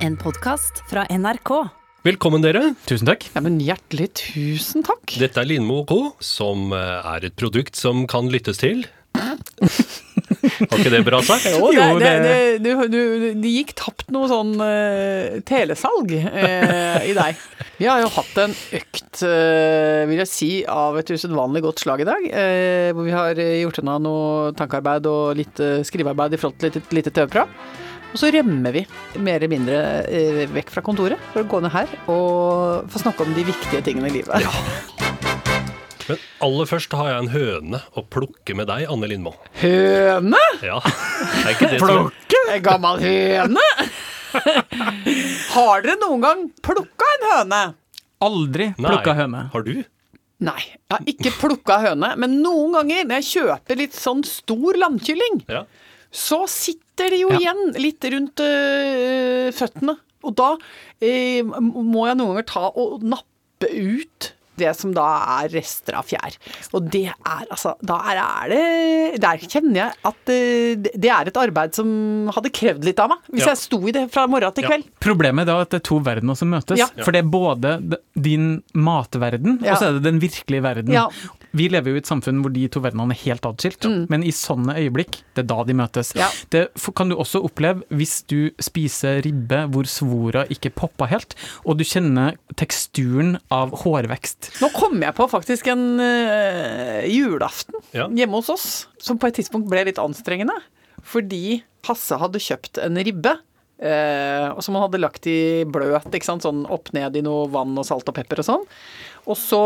En podkast fra NRK. Velkommen dere. Tusen takk. Ja, men hjertelig tusen takk. Dette er Lindmo Co., som eh, er et produkt som kan lyttes til. Var ikke det bra sagt? Jo, det, Jo, det, det, det- du, du, det gikk tapt noe sånn uh, telesalg uh, i deg. Vi har jo hatt en økt, uh, vil jeg si, av et usedvanlig godt slag i dag. eh, hvor vi har gjort unna noe tankearbeid og litt skrivearbeid i forhold til et lite TV-program. Og så rømmer vi mer eller mindre eh, vekk fra kontoret for å gå ned her og få snakke om de viktige tingene i livet. Ja. Men aller først har jeg en høne å plukke med deg, Anne Lindmo. Høne! Ja, er ikke det som er En gammel høne! Har dere noen gang plukka en høne? Aldri plukka høne. Har du? Nei, jeg har ikke plukka høne, men noen ganger når jeg kjøper litt sånn stor landkylling, Ja. Så sitter det jo Ja. igjen litt rundt øh, føttene. Og da øh, må jeg noen ganger ta og nappe ut det som da er rester av fjær. Og det er altså Da er, det Der kjenner jeg at eh, det er et arbeid som hadde krevd litt av meg. Hvis Ja. jeg sto i det fra morgen til Ja. kveld. Problemet er da at det er to verdener som møtes. Ja. For det er både din matverden, Ja. og så er det den virkelige verden. Vi lever jo i et samfunn hvor de to verdenene er helt atskilt, men i sånne øyeblikk, det er da de møtes. Ja. Det kan du også oppleve hvis du spiser ribbe hvor svora ikke popper helt, og du kjenner teksturen av hårvekst. Nå kom jeg på faktisk en øh, julaften Ja. hjemme hos oss, som på et tidspunkt ble litt anstrengende. Fordi Hasse hadde kjøpt en ribbe, Uh, og som han hadde lagt i bløt, ikke sant? sånn opp ned i noe vann og salt og pepper og sånn. Og så,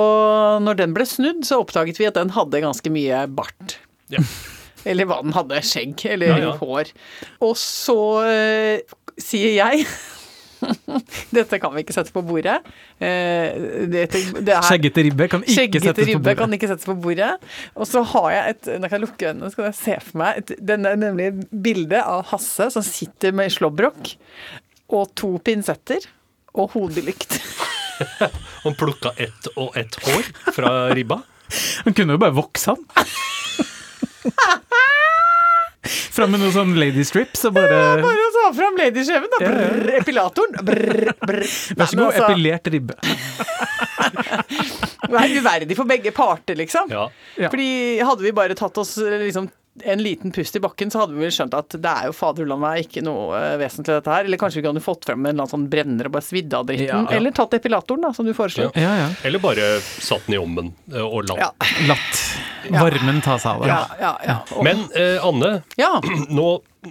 når den ble snudd, så oppdaget vi at den hadde ganske mye bart. Ja. Eller hva den hadde, skjegg eller Ja, ja. hår. Og så øh, sier jeg Dette kan vi ikke sette på bordet. Eh, dette, det er, Skjeggete ribbe kan ikke Skjeggete settes på bordet. kan ikke settes på bordet. Og så har jeg et Nå kan jeg lukke øynene, så kan jeg se for meg et, den er nemlig bildet av Hasse som sitter med slåbrok og to pinsetter og hodelykt. Han plukka ett og ett hår fra ribba. Han kunne jo bare vokse han. Fram med noen sånn lady strips og bare Bare å ta fram ladyskjeven, da. Brr, epilatoren. Brr, brr. Vær så god, altså, epilert ribbe. Det er uverdig for begge parter, liksom. Ja. Ja. Fordi hadde vi bare tatt oss liksom en liten pust i bakken, så hadde vi vel skjønt at det er jo faderullan meg ikke noe eh, vesentlig dette her. Eller kanskje vi kunne fått frem en eller annen sånn brenner og bare svidd av dritten. Ja, ja. Eller tatt epilatoren, da, som du foreslo. Ja. Ja, ja. Eller bare satt den i ommen eh, og latt. Ja. Latt varmen ta seg av det. Ja, ja, ja. Og, Men eh, Anne, ja. nå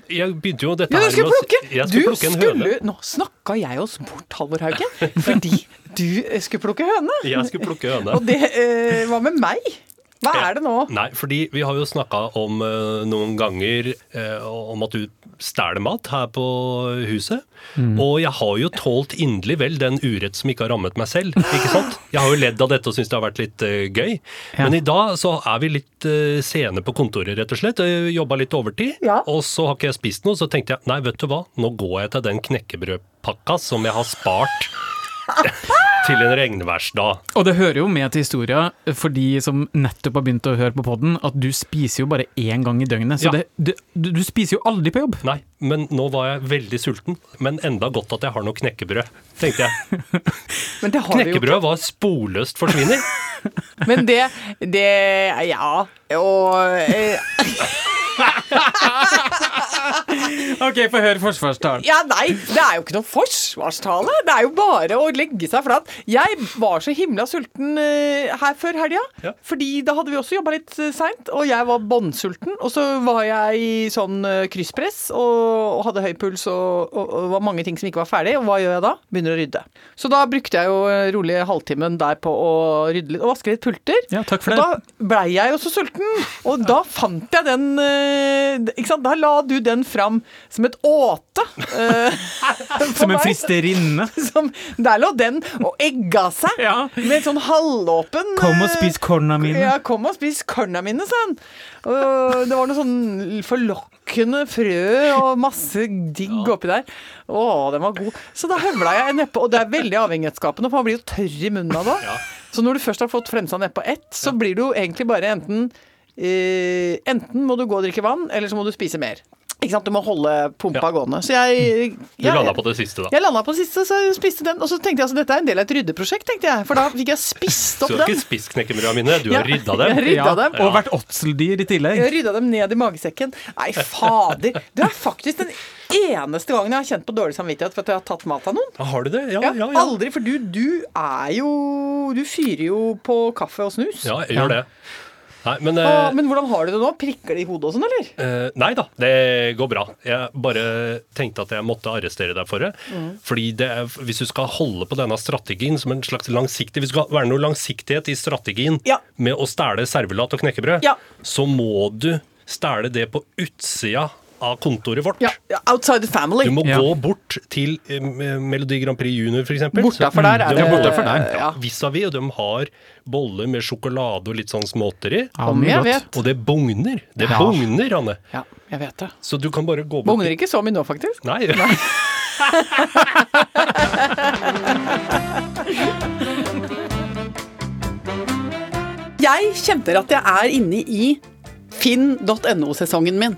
Jeg begynte jo dette Ja, du her med å plukke! Jeg Du skulle plukke en høne. skulle Nå snakka jeg oss bort, Halvor Haugen, fordi du skulle plukke høne. Jeg skulle plukke høne. Og det eh, var med meg? Hva er det nå? Nei, fordi vi har jo snakka om eh, noen ganger eh, om at du stjeler mat her på huset. Og jeg har jo tålt inderlig vel den urett som ikke har rammet meg selv. ikke sant? Jeg har jo ledd av dette og syns det har vært litt uh, gøy. Ja. Men i dag så er vi litt uh, sene på kontoret, rett og slett. Jobba litt overtid. Ja. Og så har ikke jeg spist noe, så tenkte jeg nei, vet du hva, nå går jeg til den knekkebrødpakka som jeg har spart til en regnværsdag. Og det hører jo med til historia for de som nettopp har begynt å høre på podden, at du spiser jo bare én gang i døgnet. Så Ja. det, du, du spiser jo aldri på jobb. Nei, men nå var jeg veldig sulten. Men enda godt at jeg har noe knekkebrød, tenkte jeg. Men det har. Knekkebrød var sporløst forsvinner. Men det, det Ja. Og eh, Ok, få høre forsvarstalen. Ja, nei, det er jo ikke noe forsvarstale. Det er jo bare å legge seg flat. Jeg var så himla sulten eh, her før helga, Ja. fordi da hadde vi også jobba litt uh, seint, og jeg var bånnsulten. Og så var jeg i sånn eh, krysspress og, og hadde høy puls og, og, og var mange ting som ikke var ferdig. Og hva gjør jeg da? Begynner å rydde. Så da brukte jeg jo eh, rolig halvtimen der på å rydde litt og vaske litt pulter. Ja, takk for Og det. da blei jeg jo så sulten, og da fant jeg den eh, da la du den fram som et åte. eh, Som en fristerinne. Som, der lå den og egga seg Ja. med en sånn halvåpen Kom og eh, spis korna mine. Ja, kom og spis korna mine, sa han. Og det var noe sånn forlokkende frø og masse digg oppi der. Å, den var god. Så da høvla jeg nedpå, og det er veldig avhengighetsskapende, for man blir jo tørr i munnen av det. Ja. Så når du først har fått fremsa nedpå ett, så blir du jo egentlig bare enten eh, Enten må du gå og drikke vann, eller så må du spise mer. Ikke sant, du må holde pumpa gående. Så jeg Du landa på det siste, da. Jeg landa på det siste, så jeg spiste den. Og så tenkte jeg altså dette er en del av et ryddeprosjekt, tenkte jeg. For da fikk jeg spist opp den. du har ikke spist knekkebrødene mine, du har Ja, rydda dem. jeg rydda dem. Og vært åtseldyr i tillegg. Jeg rydda dem ned i magesekken. Nei, fader. Det er faktisk den eneste gangen jeg har kjent på dårlig samvittighet for at jeg har tatt mat av noen. Har du det? Ja, Ja, ja, ja. Aldri, for du, du er jo Du fyrer jo på kaffe og snus. Ja, jeg gjør det. Nei, men, eh, men hvordan har du det nå? Prikker det i hodet og sånn, eller? eh, Nei da, det går bra. Jeg bare tenkte at jeg måtte arrestere deg for det. Mm. Fordi det er, hvis du skal holde på denne strategien som en slags langsiktig Hvis det skal være noe langsiktighet i strategien Ja. med å stjele servelat og knekkebrød, Ja. så må du stjele det på utsida av kontoret vårt. Ja, ja, Outside the family. Du må Ja. gå bort til eh, Melodi Grand Prix Junior, f.eks. Bortafor der er det bortafor der. Ja. Vis-à-vis, og de har boller med sjokolade og litt sånn småtteri. Ja, jeg vet. Og det bugner. Det Ja. bugner, Anne. Ja, jeg vet det. Så du kan bare gå bort Bugner ikke så mye nå, faktisk. Nei. Jeg kjenner at jeg er inne i finn.no-sesongen min.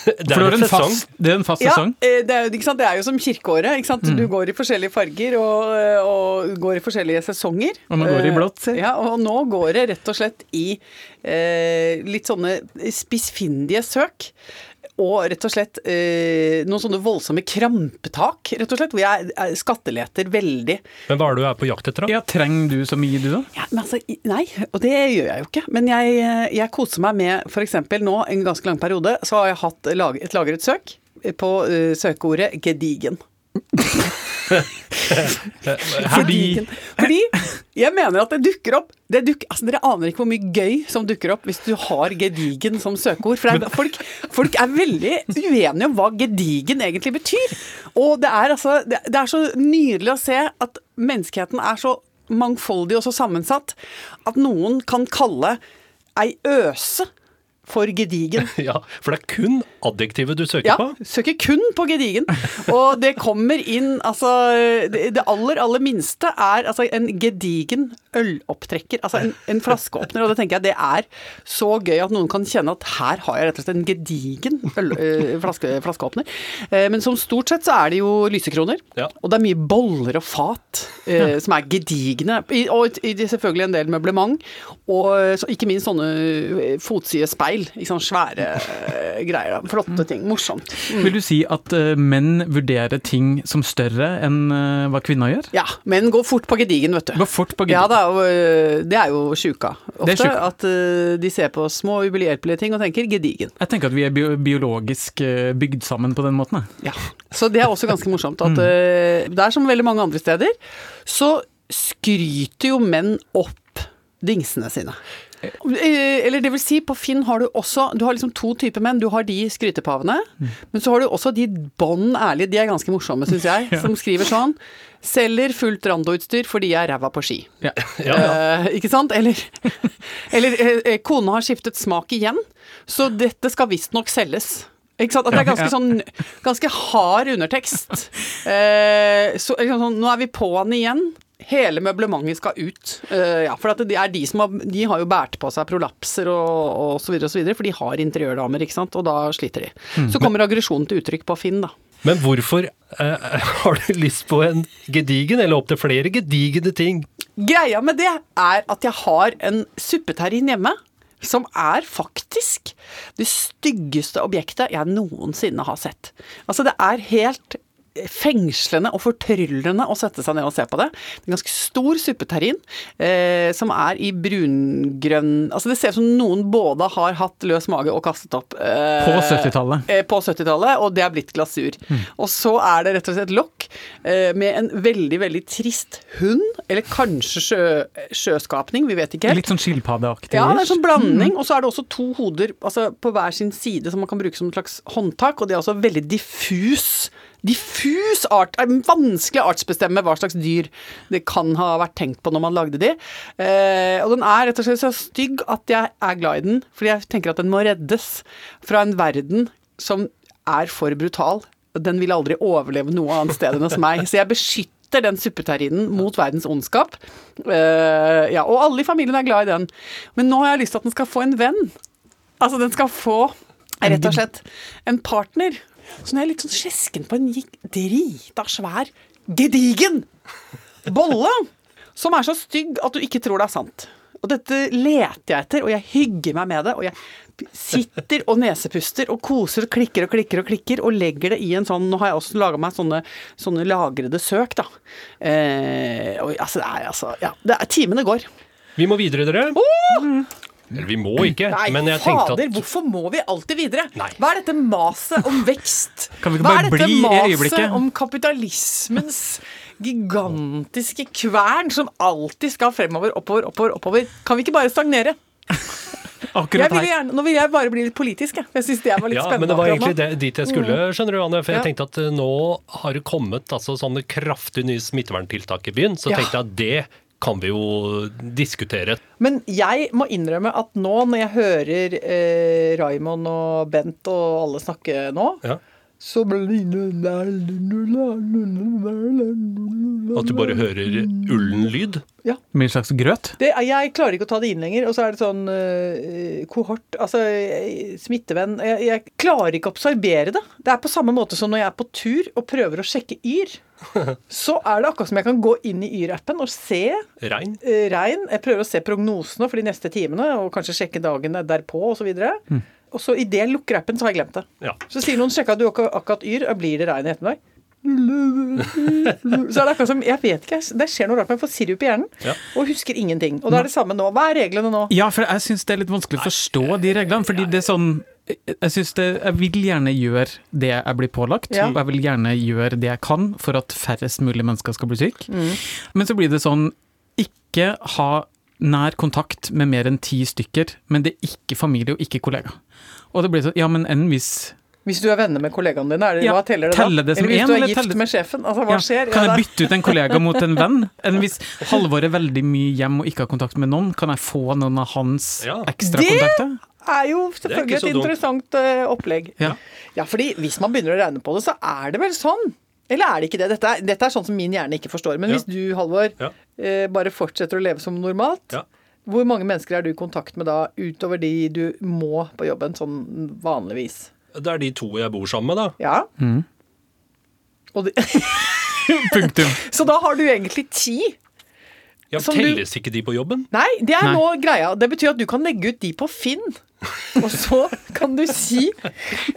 Det er en fast, det er en fast sesong. Ja, det er, jo- ikke sant? det er jo som kirkeåret. Ikke sant? Mm. Du går i forskjellige farger og, eh, og går i forskjellige sesonger. Og nå går det i Eh, blått, si. Ja, og nå går det rett og slett i eh, litt sånne spissfindige søk. Og rett og slett eh, noen sånne voldsomme krampetak, rett og slett, hvor jeg eh, skatteleter veldig. Men hva er det du er på jakt etter, da? Ja, trenger du så mye, du, da? Ja, men altså, nei, og det gjør jeg jo ikke. Men jeg, eh, jeg koser meg med f.eks. nå, en ganske lang periode, så har jeg hatt et lagret søk på eh, søkeordet 'gedigen'. Fordi Fordi jeg mener at det dukker opp det dukker, altså Dere aner ikke hvor mye gøy som dukker opp hvis du har 'gedigen' som søkeord. For er, folk, folk er veldig uenige om hva 'gedigen' egentlig betyr. Og det er, altså, det, det er så nydelig å se at menneskeheten er så mangfoldig og så sammensatt at noen kan kalle ei øse for gedigen. Ja, For det er kun adjektivet du søker Ja, på? søker kun på gedigen. Og det kommer inn altså Det, det aller, aller minste er altså en gedigen ølopptrekker. Altså en, en flaskeåpner. Og det tenker jeg det er så gøy at noen kan kjenne at her har jeg rett og slett en gedigen øl, øh, flaske, flaskeåpner. Eh, men som stort sett så er det jo lysekroner. Ja. Og det er mye boller og fat eh, som er gedigne. I- Og i- selvfølgelig en del møblement. Og eh, så ikke minst sånne fotside speil. Ikke sånn svære øh, greier. Flotte ting. Morsomt. vil du si at øh, menn vurderer ting som større enn eh, hva kvinner gjør? Ja, menn går fort på gedigen, vet du. Går fort på gedigen. Ja da, og øh, det er jo sjuka. Er Ofte Sjuk. at øh, de ser på små ubehjelpelige ting og tenker gedigen. Jeg tenker at vi er biologisk eh, bygd sammen på den måten. Ja. Så det er også ganske morsomt at Mm. er som veldig mange andre steder, så skryter jo menn opp dingsene sine. Eh, Eller det vil si, på Finn har du også Du har liksom to typer menn. Du har de skrytepavene, Mm. men så har du også de bånn ærlige, de er ganske morsomme, syns jeg, som skriver sånn Selger fullt randoutstyr fordi jeg er ræva på ski. Ja. Ja, ja. Eh, ikke sant? Eller, eller eh, kona har skiftet smak igjen, så dette skal visstnok selges. Ikke sant? At det er ganske sånn ganske hard undertekst. Eh, så liksom sånn, nå er vi på'n igjen. Hele møblementet skal ut. Uh, ja, for det er de som har, de har jo båret på seg prolapser og, og så videre og så videre, for de har interiørdamer, ikke sant, og da sliter de. Så kommer aggresjonen til uttrykk på Finn, da. Men hvorfor uh, har du lyst på en gedigen, eller opptil flere gedigne ting? Greia med det er at jeg har en suppeterrin hjemme. Som er faktisk det styggeste objektet jeg noensinne har sett. Altså, det er helt fengslende og fortryllende å sette seg ned og se på det. Det er en ganske stor suppeterrin eh, som er i brungrønn Altså det ser ut som noen både har hatt løs mage og kastet opp. Eh, På 70-tallet. eh, På 70-tallet, og det er blitt glasur. Og så er det rett og slett lokk eh, med en veldig, veldig trist hund, eller kanskje sjø, sjøskapning, vi vet ikke helt. Litt sånn skilpaddeaktig. Ja, det er sånn blanding. Og så er det også to hoder altså på hver sin side som man kan bruke som et slags håndtak, og det er også veldig diffus. Diffus art. Er vanskelig å artsbestemme hva slags dyr det kan ha vært tenkt på når man lagde de. Eh, og den er rett og slett så stygg at jeg er glad i den, fordi jeg tenker at den må reddes fra en verden som er for brutal. Den vil aldri overleve noe annet sted enn hos meg. Så jeg beskytter den suppeterrinen mot verdens ondskap. Eh, ja, og alle i familien er glad i den. Men nå har jeg lyst til at den skal få en venn. Altså, den skal få rett og slett en partner. Så når jeg er litt sånn skjesken på en gikk drita svær, gedigen bolle, som er så stygg at du ikke tror det er sant. Og dette leter jeg etter, og jeg hygger meg med det. Og jeg sitter og nesepuster og koser og klikker og klikker og klikker og legger det i en sånn Nå har jeg også laga meg sånne, sånne lagrede søk, da. Eh, og altså, det er altså Ja, det er, timene går. Vi må videre, dere. Eller vi må ikke, Nei, men jeg tenkte fader, at hvorfor må vi alltid videre? Nei. Hva er dette maset om vekst? Kan vi ikke Hva er dette bli i maset øyeblikket? om kapitalismens gigantiske kvern som alltid skal fremover, oppover, oppover, oppover? Kan vi ikke bare stagnere? Jeg Akkurat ville her. gjerne, nå vil jeg bare bli litt politisk, jeg. Jeg syns det var litt ja, spennende. men det var akkurat egentlig nå. det, dit jeg skulle, skjønner du, Anne. For jeg Ja. tenkte at eh, nå har det kommet altså, sånne kraftige nye smitteverntiltak i byen. Så Ja. tenkte jeg at det kan vi jo diskutere. Men jeg må innrømme at nå når jeg hører eh, Raymond og Bent og alle snakke nå, Ja. At du bare hører ullen-lyd. Med en slags grøt. det, Jeg klarer ikke å ta det inn lenger. Og så er det sånn uh, kohort Altså eh, smittevenn jeg, jeg klarer ikke å absorbere det. Det er på samme måte som når jeg er på tur og prøver å sjekke Yr. Så er det akkurat som jeg kan gå inn i Yr-appen og se Regn. Uh, regn. Jeg prøver å se prognosene for de neste timene, og kanskje sjekke dagene derpå osv. Og, og så idet jeg lukker appen, så har jeg glemt det. Ja. Så sier noen 'sjekka du akkurat, Yr', og blir det regn i ettermiddag? Så er det akkurat som Jeg vet ikke, det skjer noe rart Men jeg får sirup i hjernen Ja. og husker ingenting. Og da er det samme nå. Hva er reglene nå? Ja, for jeg syns det er litt vanskelig å forstå de reglene. Fordi det er sånn jeg, synes det, jeg vil gjerne gjøre det jeg blir pålagt, Ja. og jeg vil gjerne gjøre det jeg kan for at færrest mulig mennesker skal bli syke. Men så blir det sånn ikke ha nær kontakt med mer enn ti stykker, men det er ikke familie og ikke kollega. Og det blir sånn, ja, men enn hvis Hvis du er venner med kollegaene dine, er det, Ja, hva teller det teller da? det som eller hvis en, du er gift teller- med sjefen? Altså, hva ja, skjer? Kan Ja, jeg bytte ut en kollega mot en venn? Enn hvis Halvor er veldig mye hjem og ikke har kontakt med noen, kan jeg få noen av hans Ja. ekstrakontakter? Det- er jo selvfølgelig er et interessant eh, opplegg. Ja. Ja, fordi hvis man begynner å regne på det, så er det vel sånn. Eller er det ikke det? Dette er, dette er sånn som min hjerne ikke forstår. Men Ja. hvis du, Halvor, Ja. eh, bare fortsetter å leve som normalt, Ja. hvor mange mennesker er du i kontakt med da, utover de du må på jobben, sånn vanligvis? Det er de to jeg bor sammen med, da. Ja? Mm. Og de, Punktum. så da har du egentlig ti. Ja, Som du- telles ikke de på jobben? Nei, det er Nei. nå greia. Det betyr at du kan legge ut de på Finn. Og så kan du si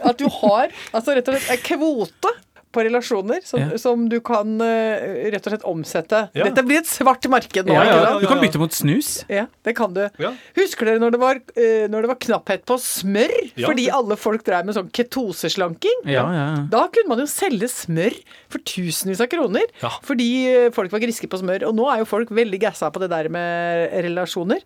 at du har altså rett og slett en kvote på relasjoner som, Ja. som du kan uh, rett og slett omsette. Ja. Dette blir et svart marked nå. Ja, du kan bytte mot snus. Ja, det kan du. Ja. Husker dere når det var, uh, når det var knapphet på smør? Ja. Fordi alle folk drev med sånn ketoseslanking? Ja, ja. Da kunne man jo selge smør for tusenvis av kroner. Ja. Fordi eh, folk var griske på smør. Og nå er jo folk veldig gassa på det der med relasjoner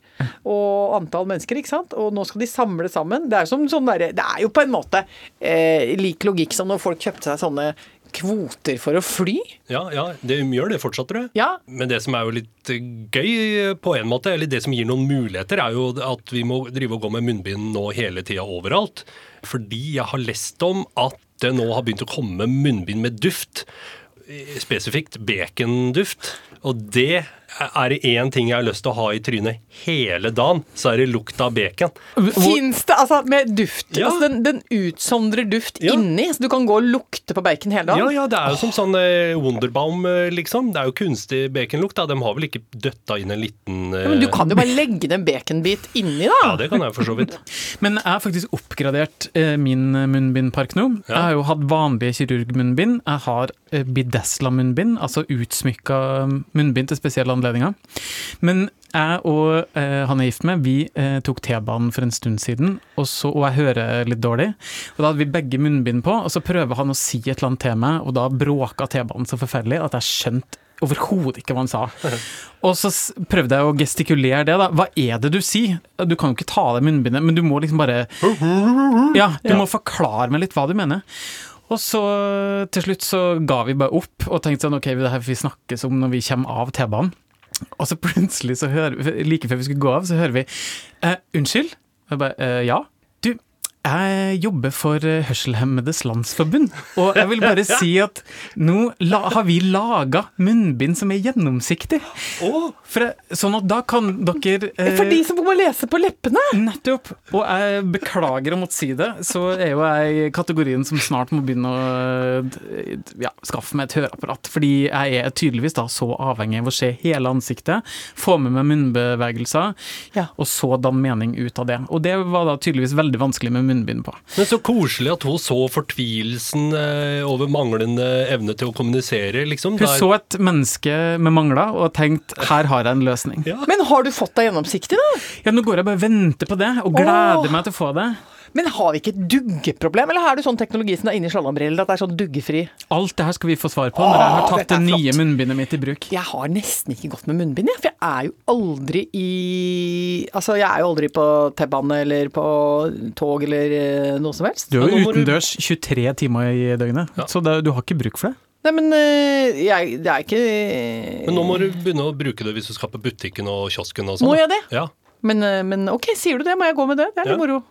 og antall mennesker, ikke sant. Og nå skal de samle sammen. Det er, som sånn der, det er jo på en måte eh, lik logikk som når folk kjøpte seg sånne kvoter for å fly. Ja, ja, det gjør det fortsatt, tror jeg. Ja, Men det som er jo litt eh, gøy eh, på en måte, eller det som gir noen muligheter, er jo at vi må drive og gå med munnbind nå hele tida overalt. Fordi jeg har lest om at det nå har begynt å komme munnbind med duft. eh, Spesifikt baconduft. Og det er det én ting jeg har lyst til å ha i trynet hele dagen, så er det lukta av bacon. Fins det altså med duft? Ja. Altså den, den utsondrer duft Ja. inni, så du kan gå og lukte på bacon hele dagen? Ja, ja, det er jo som sånn eh, Wonderbaum, eh, liksom. Det er jo kunstig baconlukt. da. De har vel ikke døtta inn en liten eh, Ja, men du kan jo bare legge en baconbit inni, da. Ja, det kan jeg for så vidt. Men jeg har faktisk oppgradert eh, min munnbindpark nå. Jeg har jo hatt vanlige kirurgmunnbind. Jeg har eh, Bidesla-munnbind, altså utsmykka munnbind til spesielle anledninger. Men jeg og eh, han jeg er gift med, vi eh, tok T-banen for en stund siden, og, så, og jeg hører litt dårlig. Og Da hadde vi begge munnbind på, og så prøver han å si et eller annet til meg, og da bråka T-banen så forferdelig at jeg skjønte overhodet ikke hva han sa. Og så prøvde jeg å gestikulere det, da. Hva er det du sier? Du kan jo ikke ta av deg munnbindet, men du må liksom bare Ja, du må forklare meg litt hva du mener. Og så til slutt så ga vi bare opp og tenkte sånn ok, det her får vi snakkes om når vi kommer av T-banen. Og så plutselig, så hører like før vi skulle gå av, så hører vi eh, Unnskyld? Og jeg bare eh, ja. Jeg jobber for eh, Hørselhemmedes Landsforbund, og jeg vil bare si at nå la, har vi laga munnbind som er gjennomsiktig. For, sånn at da kan dere eh, For de som må lese på leppene! Nettopp. Og jeg beklager å måtte si det, så er jo jeg i kategorien som snart må begynne å ja, skaffe meg et høreapparat. Fordi jeg er tydeligvis da så avhengig av å se hele ansiktet, få med meg munnbevegelser, Ja. og så danne mening ut av det. Og det var da tydeligvis veldig vanskelig med munnbind på. Men så koselig at hun så fortvilelsen eh, over manglende evne til å kommunisere, liksom. Hun Der- så et menneske med mangler og tenkte her har jeg en løsning. Ja. Men har du fått deg gjennomsiktig, da? Ja, nå går jeg bare og venter på det, og Åh. gleder meg til å få det. Men har vi ikke et duggeproblem, eller har du sånn teknologi som er inni slalåmbrillene, at det er sånn duggefri? Alt det her skal vi få svar på når jeg har tatt det er nye munnbindet mitt i bruk. Jeg har nesten ikke gått med munnbind, jeg, for jeg er jo aldri i Altså, jeg er jo aldri på T-bane eller på tog eller eh, noe som helst. Du er jo du- utendørs 23 timer i døgnet, Ja. så det, du har ikke bruk for det. Nei, men eh, jeg, det er ikke Men nå må du begynne å bruke det hvis du skal på butikken og kiosken og sånn. Må jeg det? Ja. Men, eh, men ok, sier du det, må jeg gå med det? Det er litt Ja. moro.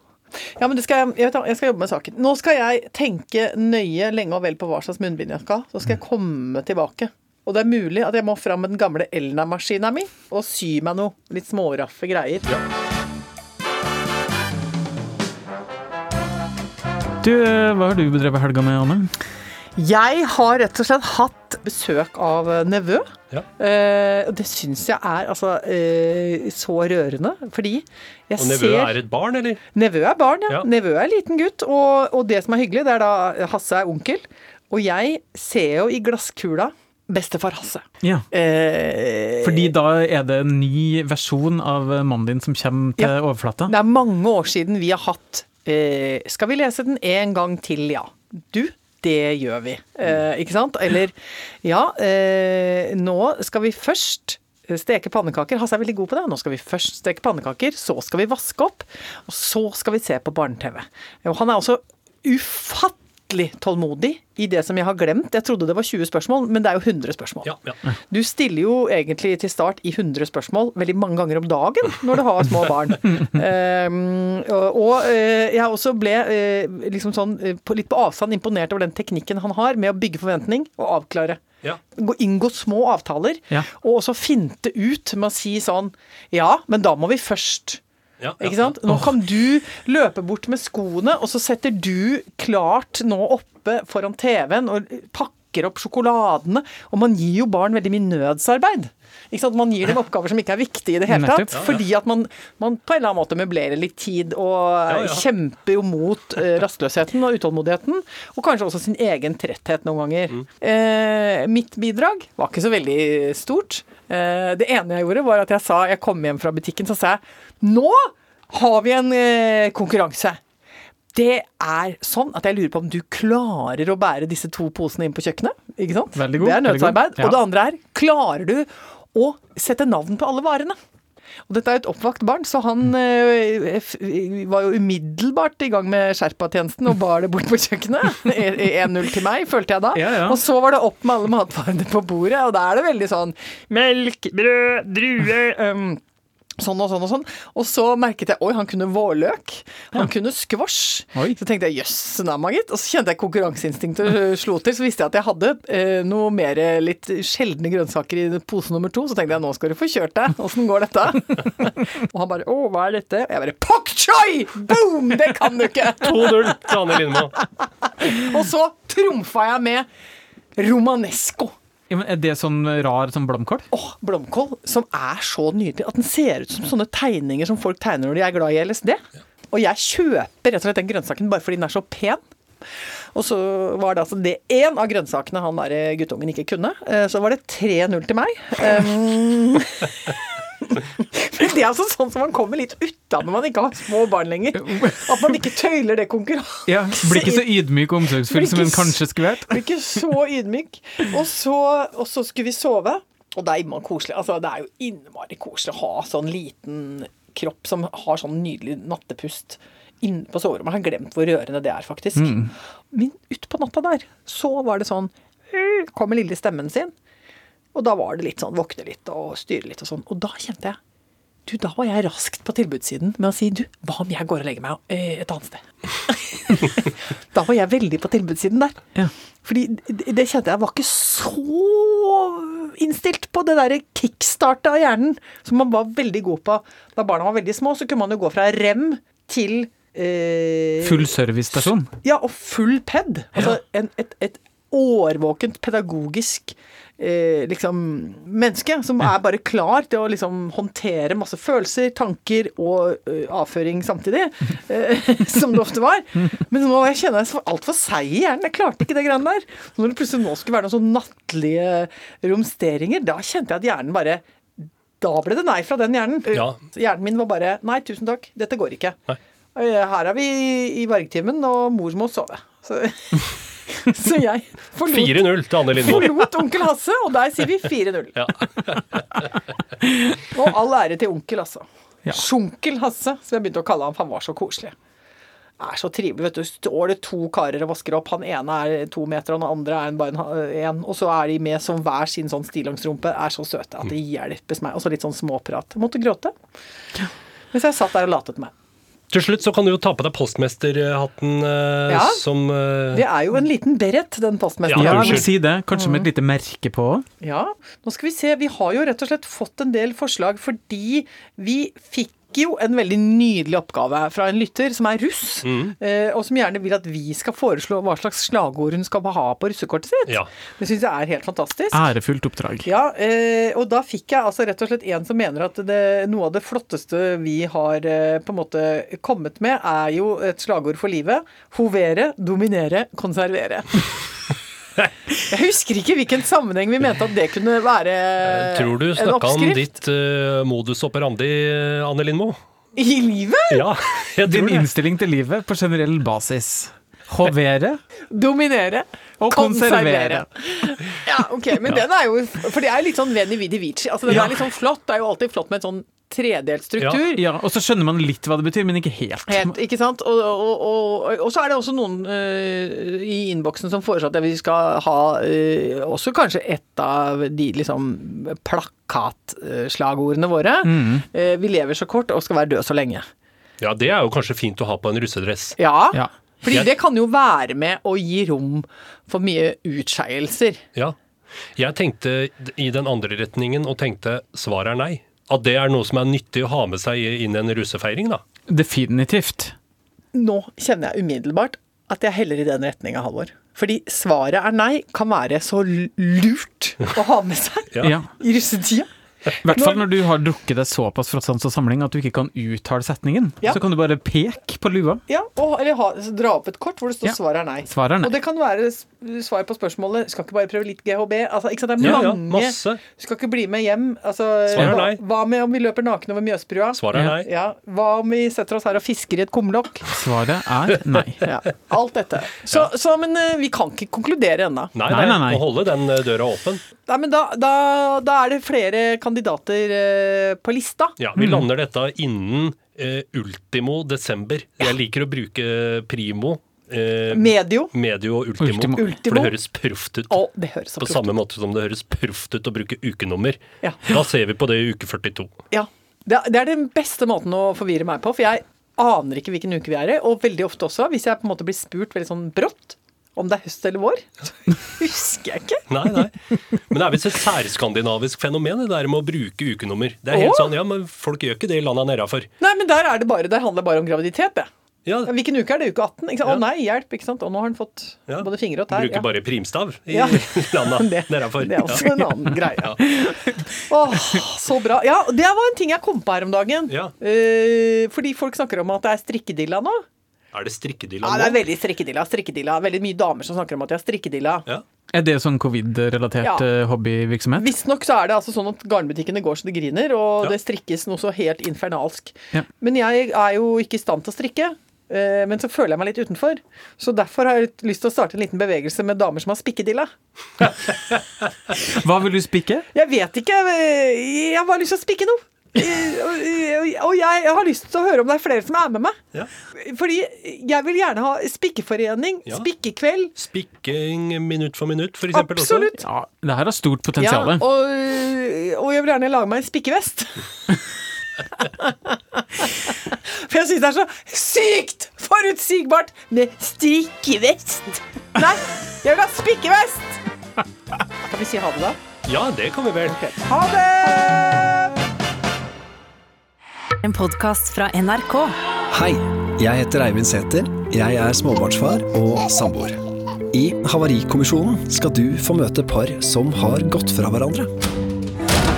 Ja, men det skal jeg, jeg, vet, jeg skal jobbe med saken. Nå skal jeg tenke nøye lenge og vel på hva slags munnbind jeg skal ha. Så skal jeg komme tilbake. Og det er mulig at jeg må fram med den gamle Elna-maskina mi og sy meg noe litt småraffe greier. Du, hva har du bedrevet helga med, Anne? Jeg har rett og slett hatt besøk av eh, nevø. Ja. Eh, og det syns jeg er altså eh, så rørende, fordi jeg ser Og nevø ser er et barn, eller? Nevø er barn, ja. Ja. Nevø er liten gutt. Og, og det som er hyggelig, det er da Hasse er onkel. Og jeg ser jo i glasskula bestefar Hasse. Ja. Eh, Fordi da er det en ny versjon av mannen din som kommer til Ja. overflata? Det er mange år siden vi har hatt eh, Skal vi lese den en gang til, ja? Du, det gjør vi. Eh, ikke sant? Eller ja, eh, nå skal vi først steke pannekaker. Hasse er veldig god på det. Nå skal vi først steke pannekaker, så skal vi vaske opp, og så skal vi se på barne-TV. Han er også ufattelig tålmodig i det som jeg har glemt. Jeg trodde det var 20 spørsmål, men det er jo 100 spørsmål. Ja, ja. Du stiller jo egentlig til start i 100 spørsmål veldig mange ganger om dagen når du har små barn. um, og uh, jeg også ble uh, liksom sånn eh, på, litt på avstand imponert over den teknikken han har med å bygge forventning og avklare. Ja. Inngå små avtaler, og også finte ut med å si sånn Ja, men da må vi først Ja, ja, ikke sant? Nå kan du løpe bort med skoene, og så setter du klart nå oppe foran TV-en og pakker opp sjokoladene. Og man gir jo barn veldig mye nødsarbeid. Man gir dem oppgaver som ikke er viktige i det hele tatt. Fordi at man, man på en eller annen måte møblerer litt tid og Ja, ja. kjemper jo mot eh, rastløsheten og utålmodigheten. Og kanskje også sin egen tretthet noen ganger. Mm. Eh, mitt bidrag var ikke så veldig stort. Eh, det ene jeg gjorde, var at jeg sa Jeg kom hjem fra butikken, så sa jeg Nå har vi en eh, konkurranse. Det er sånn at jeg lurer på om du klarer å bære disse to posene inn på kjøkkenet. Ikke sant? Veldig god, Det er nødsarbeid. Ja. Og det andre er klarer du å sette navn på alle varene? Og dette er et oppvakt barn, så han eh, var jo umiddelbart i gang med Sherpa-tjenesten og bar det bort på kjøkkenet. 1-0 til meg, følte jeg da. Ja, ja. Og så var det opp med alle matvarene på bordet, og da er det veldig sånn melk, brød, druer um, Sånn og sånn og sånn. Og så merket jeg oi, han kunne vårløk. Han kunne squash. Oi. Så tenkte jeg jøss, namma gitt. Og så kjente jeg konkurranseinstinktet slo til. Så visste jeg at jeg hadde eh, noe mer litt sjeldne grønnsaker i pose nummer to. Så tenkte jeg nå skal du få kjørt deg. Åssen går dette? og han bare å, hva er dette? Og jeg bare pok choi! Boom! Det kan du ikke! 2-0 til Anne Lindmo. og så trumfa jeg med romanesco. Ja, men er det sånn rar som blomkål? Åh, blomkål, som er så nydelig at den ser ut som sånne tegninger som folk tegner når de er glad i LSD. Og jeg kjøper rett og slett den grønnsaken bare fordi den er så pen. Og så var det altså det én av grønnsakene han der guttungen ikke kunne. Eh, Så var det 3-0 til meg. Um, det er altså sånn som man kommer litt ut av når man ikke har små barn lenger. At man ikke tøyler det konkurranse. Ja, Blir ikke så ydmyk og omsorgsfull som en kanskje skulle vært. Blir ikke så ydmyk. Og så, og så skulle vi sove. Og det er innmari koselig. Altså, det er jo innmari koselig å ha sånn liten kropp som har sånn nydelig nattepust inne på soverommet. Jeg har glemt hvor rørende det er, faktisk. Men utpå natta der, så var det sånn Kommer lille stemmen sin. Og da var det litt sånn våkne litt og styre litt og sånn. Og da kjente jeg Du, da var jeg raskt på tilbudssiden med å si du, hva om jeg går og legger meg eh, et annet sted? da var jeg veldig på tilbudssiden der. Ja. Fordi det kjente jeg var ikke så innstilt på det derre kickstartet av hjernen som man var veldig god på da barna var veldig små. Så kunne man jo gå fra rem til eh, Full servicestasjon. Ja, og full ped. Altså en, et, et årvåkent pedagogisk eh, liksom menneske som er bare klar til å liksom håndtere masse følelser, tanker og eh, avføring samtidig. Eh, som det ofte var. Men nå jeg kjenner jeg meg altfor seig i hjernen. Jeg klarte ikke det greiene der. Så når det plutselig nå skulle være noen sånn nattlige romsteringer, da kjente jeg at hjernen bare Da ble det nei fra den hjernen. Ja. Hjernen min var bare Nei, tusen takk, dette går ikke. Nei. Eh, Her er vi i vargtimen, og mor må sove. Så, så jeg forlot, 4-0 til Anne Lindmo. forlot onkel Hasse, og der sier vi 4-0. Ja. Og all ære til onkel, altså. Ja. Sjunkel Hasse, som jeg begynte å kalle han, for han var så koselig. Er så trivelig, vet du. Står det to karer og vasker opp. Han ene er to meter, og den andre er en bare en, en. Og så er de med som hver sin sånn stillongsrumpe. Er så søte at det hjelpes meg. Og så litt sånn småprat. Jeg måtte gråte. Mens jeg satt der og latet meg. Til slutt så kan du jo ta på deg postmesterhatten eh, Ja. som eh, Det er jo en liten beret, den postmesteren. Ja, jeg vil unnskyld. si det. Kanskje med et lite merke på. Ja, nå skal vi se. Vi har jo rett og slett fått en del forslag fordi vi fikk jo en veldig nydelig oppgave fra en lytter som er russ, mm. og som gjerne vil at vi skal foreslå hva slags slagord hun skal ha på russekortet sitt. Ja. Det syns jeg er helt fantastisk. Ærefullt oppdrag. Ja, eh, og da fikk jeg altså rett og slett en som mener at det, noe av det flotteste vi har eh, på en måte kommet med, er jo et slagord for livet. Hovere, dominere, konservere. Jeg husker ikke hvilken sammenheng vi mente at det kunne være en oppskrift. Tror du snakka om ditt uh, modus operandi, eh, Anne Lindmo? I livet? Ja, jeg Din tror det. innstilling til livet på generell basis. Hovere Dominere. og konservere. Ja, ok, men den er jo For det er litt sånn Veni Vidi Vici. Altså, den Ja. er litt sånn flott. Det er jo alltid flott med en sånn tredelt struktur. Ja, og så skjønner man litt hva det betyr, men ikke helt. Helt, ikke sant? Og, og, og, og så er det også noen uh, i innboksen som foreslår at vi skal ha uh, også kanskje et av de liksom plakatslagordene våre. Eh, vi lever så kort og skal være døde så lenge. Ja, det er jo kanskje fint å ha på en russedress. Ja, Ja. fordi det kan jo være med å gi rom for mye utskeielser. Ja. Jeg tenkte i den andre retningen og tenkte svaret er nei. At det er noe som er nyttig å ha med seg inn i en russefeiring, da. Definitivt. Nå kjenner jeg umiddelbart at jeg heller i den retninga, Halvor. Fordi svaret er nei kan være så lurt å ha med seg Ja. I russetida. I hvert fall når du har drukket deg såpass fra sans og samling at du ikke kan uttale setningen. Ja. Så kan du bare peke på lua. Ja, og, eller ha, dra opp et kort hvor det står Ja. svaret er nei. Svaret er nei. Og det kan være svar på spørsmålet Skal ikke bare prøve litt GHB? Altså, ikke sant? Det er Ja, ja, mange masse. Skal ikke bli med hjem? Altså, hva, hva med om vi løper nakne over Mjøsbrua? Svaret er nei. Ja, Hva om vi setter oss her og fisker i et kumlokk? Svaret er nei. Ja, alt dette. Så, så men eh, vi kan ikke konkludere ennå. Nei, Nei, nei, nei. Må holde den eh, døra åpen. Nei, men da, da, da er det flere kandidater uh, på lista. Ja, Vi lander dette innen ultimo desember. Jeg liker å bruke primo, eh, Medio. medio og ultimo, Ultimo. For det høres proft ut. Å, det høres så På proft ut. samme måte som det høres proft ut å bruke ukenummer. Ja. Da ser vi på det i uke 42. Ja. Det, det er den beste måten å forvirre meg på, for jeg aner ikke hvilken uke vi er i. Og veldig ofte også, hvis jeg på en måte blir spurt veldig sånn brått om det er høst eller vår, så husker jeg ikke. Nei, nei. Men det er visst et særskandinavisk fenomen, det der med å bruke ukenummer. Det er helt Å? sånn, ja, men folk gjør ikke det i landa nedafor. Nei, men der er det bare, der handler det bare om graviditet, det. Ja, Ja, Hvilken uke er det? Uke 18? Ikke sant? Ja. Å nei, hjelp, ikke sant. Og nå har han fått Ja. både fingre og tær. bruker bare primstav i Ja. landa det, nedafor. det er også en annen greie. Åh, så bra. Ja, det var en ting jeg kom på her om dagen. Ja. Eh, fordi folk snakker om at det er strikkedilla nå. Er det strikkedilla nå? Ja, det er veldig strikkedilla. strikkedilla. Veldig mye damer som snakker om at de har strikkedilla. Ja. Er det sånn covid-relatert Ja. eh, hobbyvirksomhet? Visstnok så er det altså sånn at garnbutikkene går så det griner, og Ja. det strikkes noe så helt infernalsk. Ja. Men jeg er jo ikke i stand til å strikke. Eh, Men så føler jeg meg litt utenfor. Så derfor har jeg lyst til å starte en liten bevegelse med damer som har spikkedilla. Hva vil du spikke? Jeg vet ikke. Jeg har bare lyst til å spikke noe. Og- jeg har lyst til å høre om det er flere som er med meg. Ja. Fordi jeg vil gjerne ha spikkeforening, Ja. spikkekveld. Spikking minutt for minutt, for eksempel. Absolutt. Ja, det her har stort Ja, potensial. og, og jeg vil gjerne lage meg en spikkevest. For jeg syns det er så sykt forutsigbart med strikkevest. Nei, jeg vil ha spikkevest! Kan vi si ha det, da? Ja, det kan vi vel. Ha det! En podkast fra NRK. Hei, jeg heter Eivind Sæther. Jeg er småbarnsfar og samboer. I Havarikommisjonen skal du få møte par som har gått fra hverandre.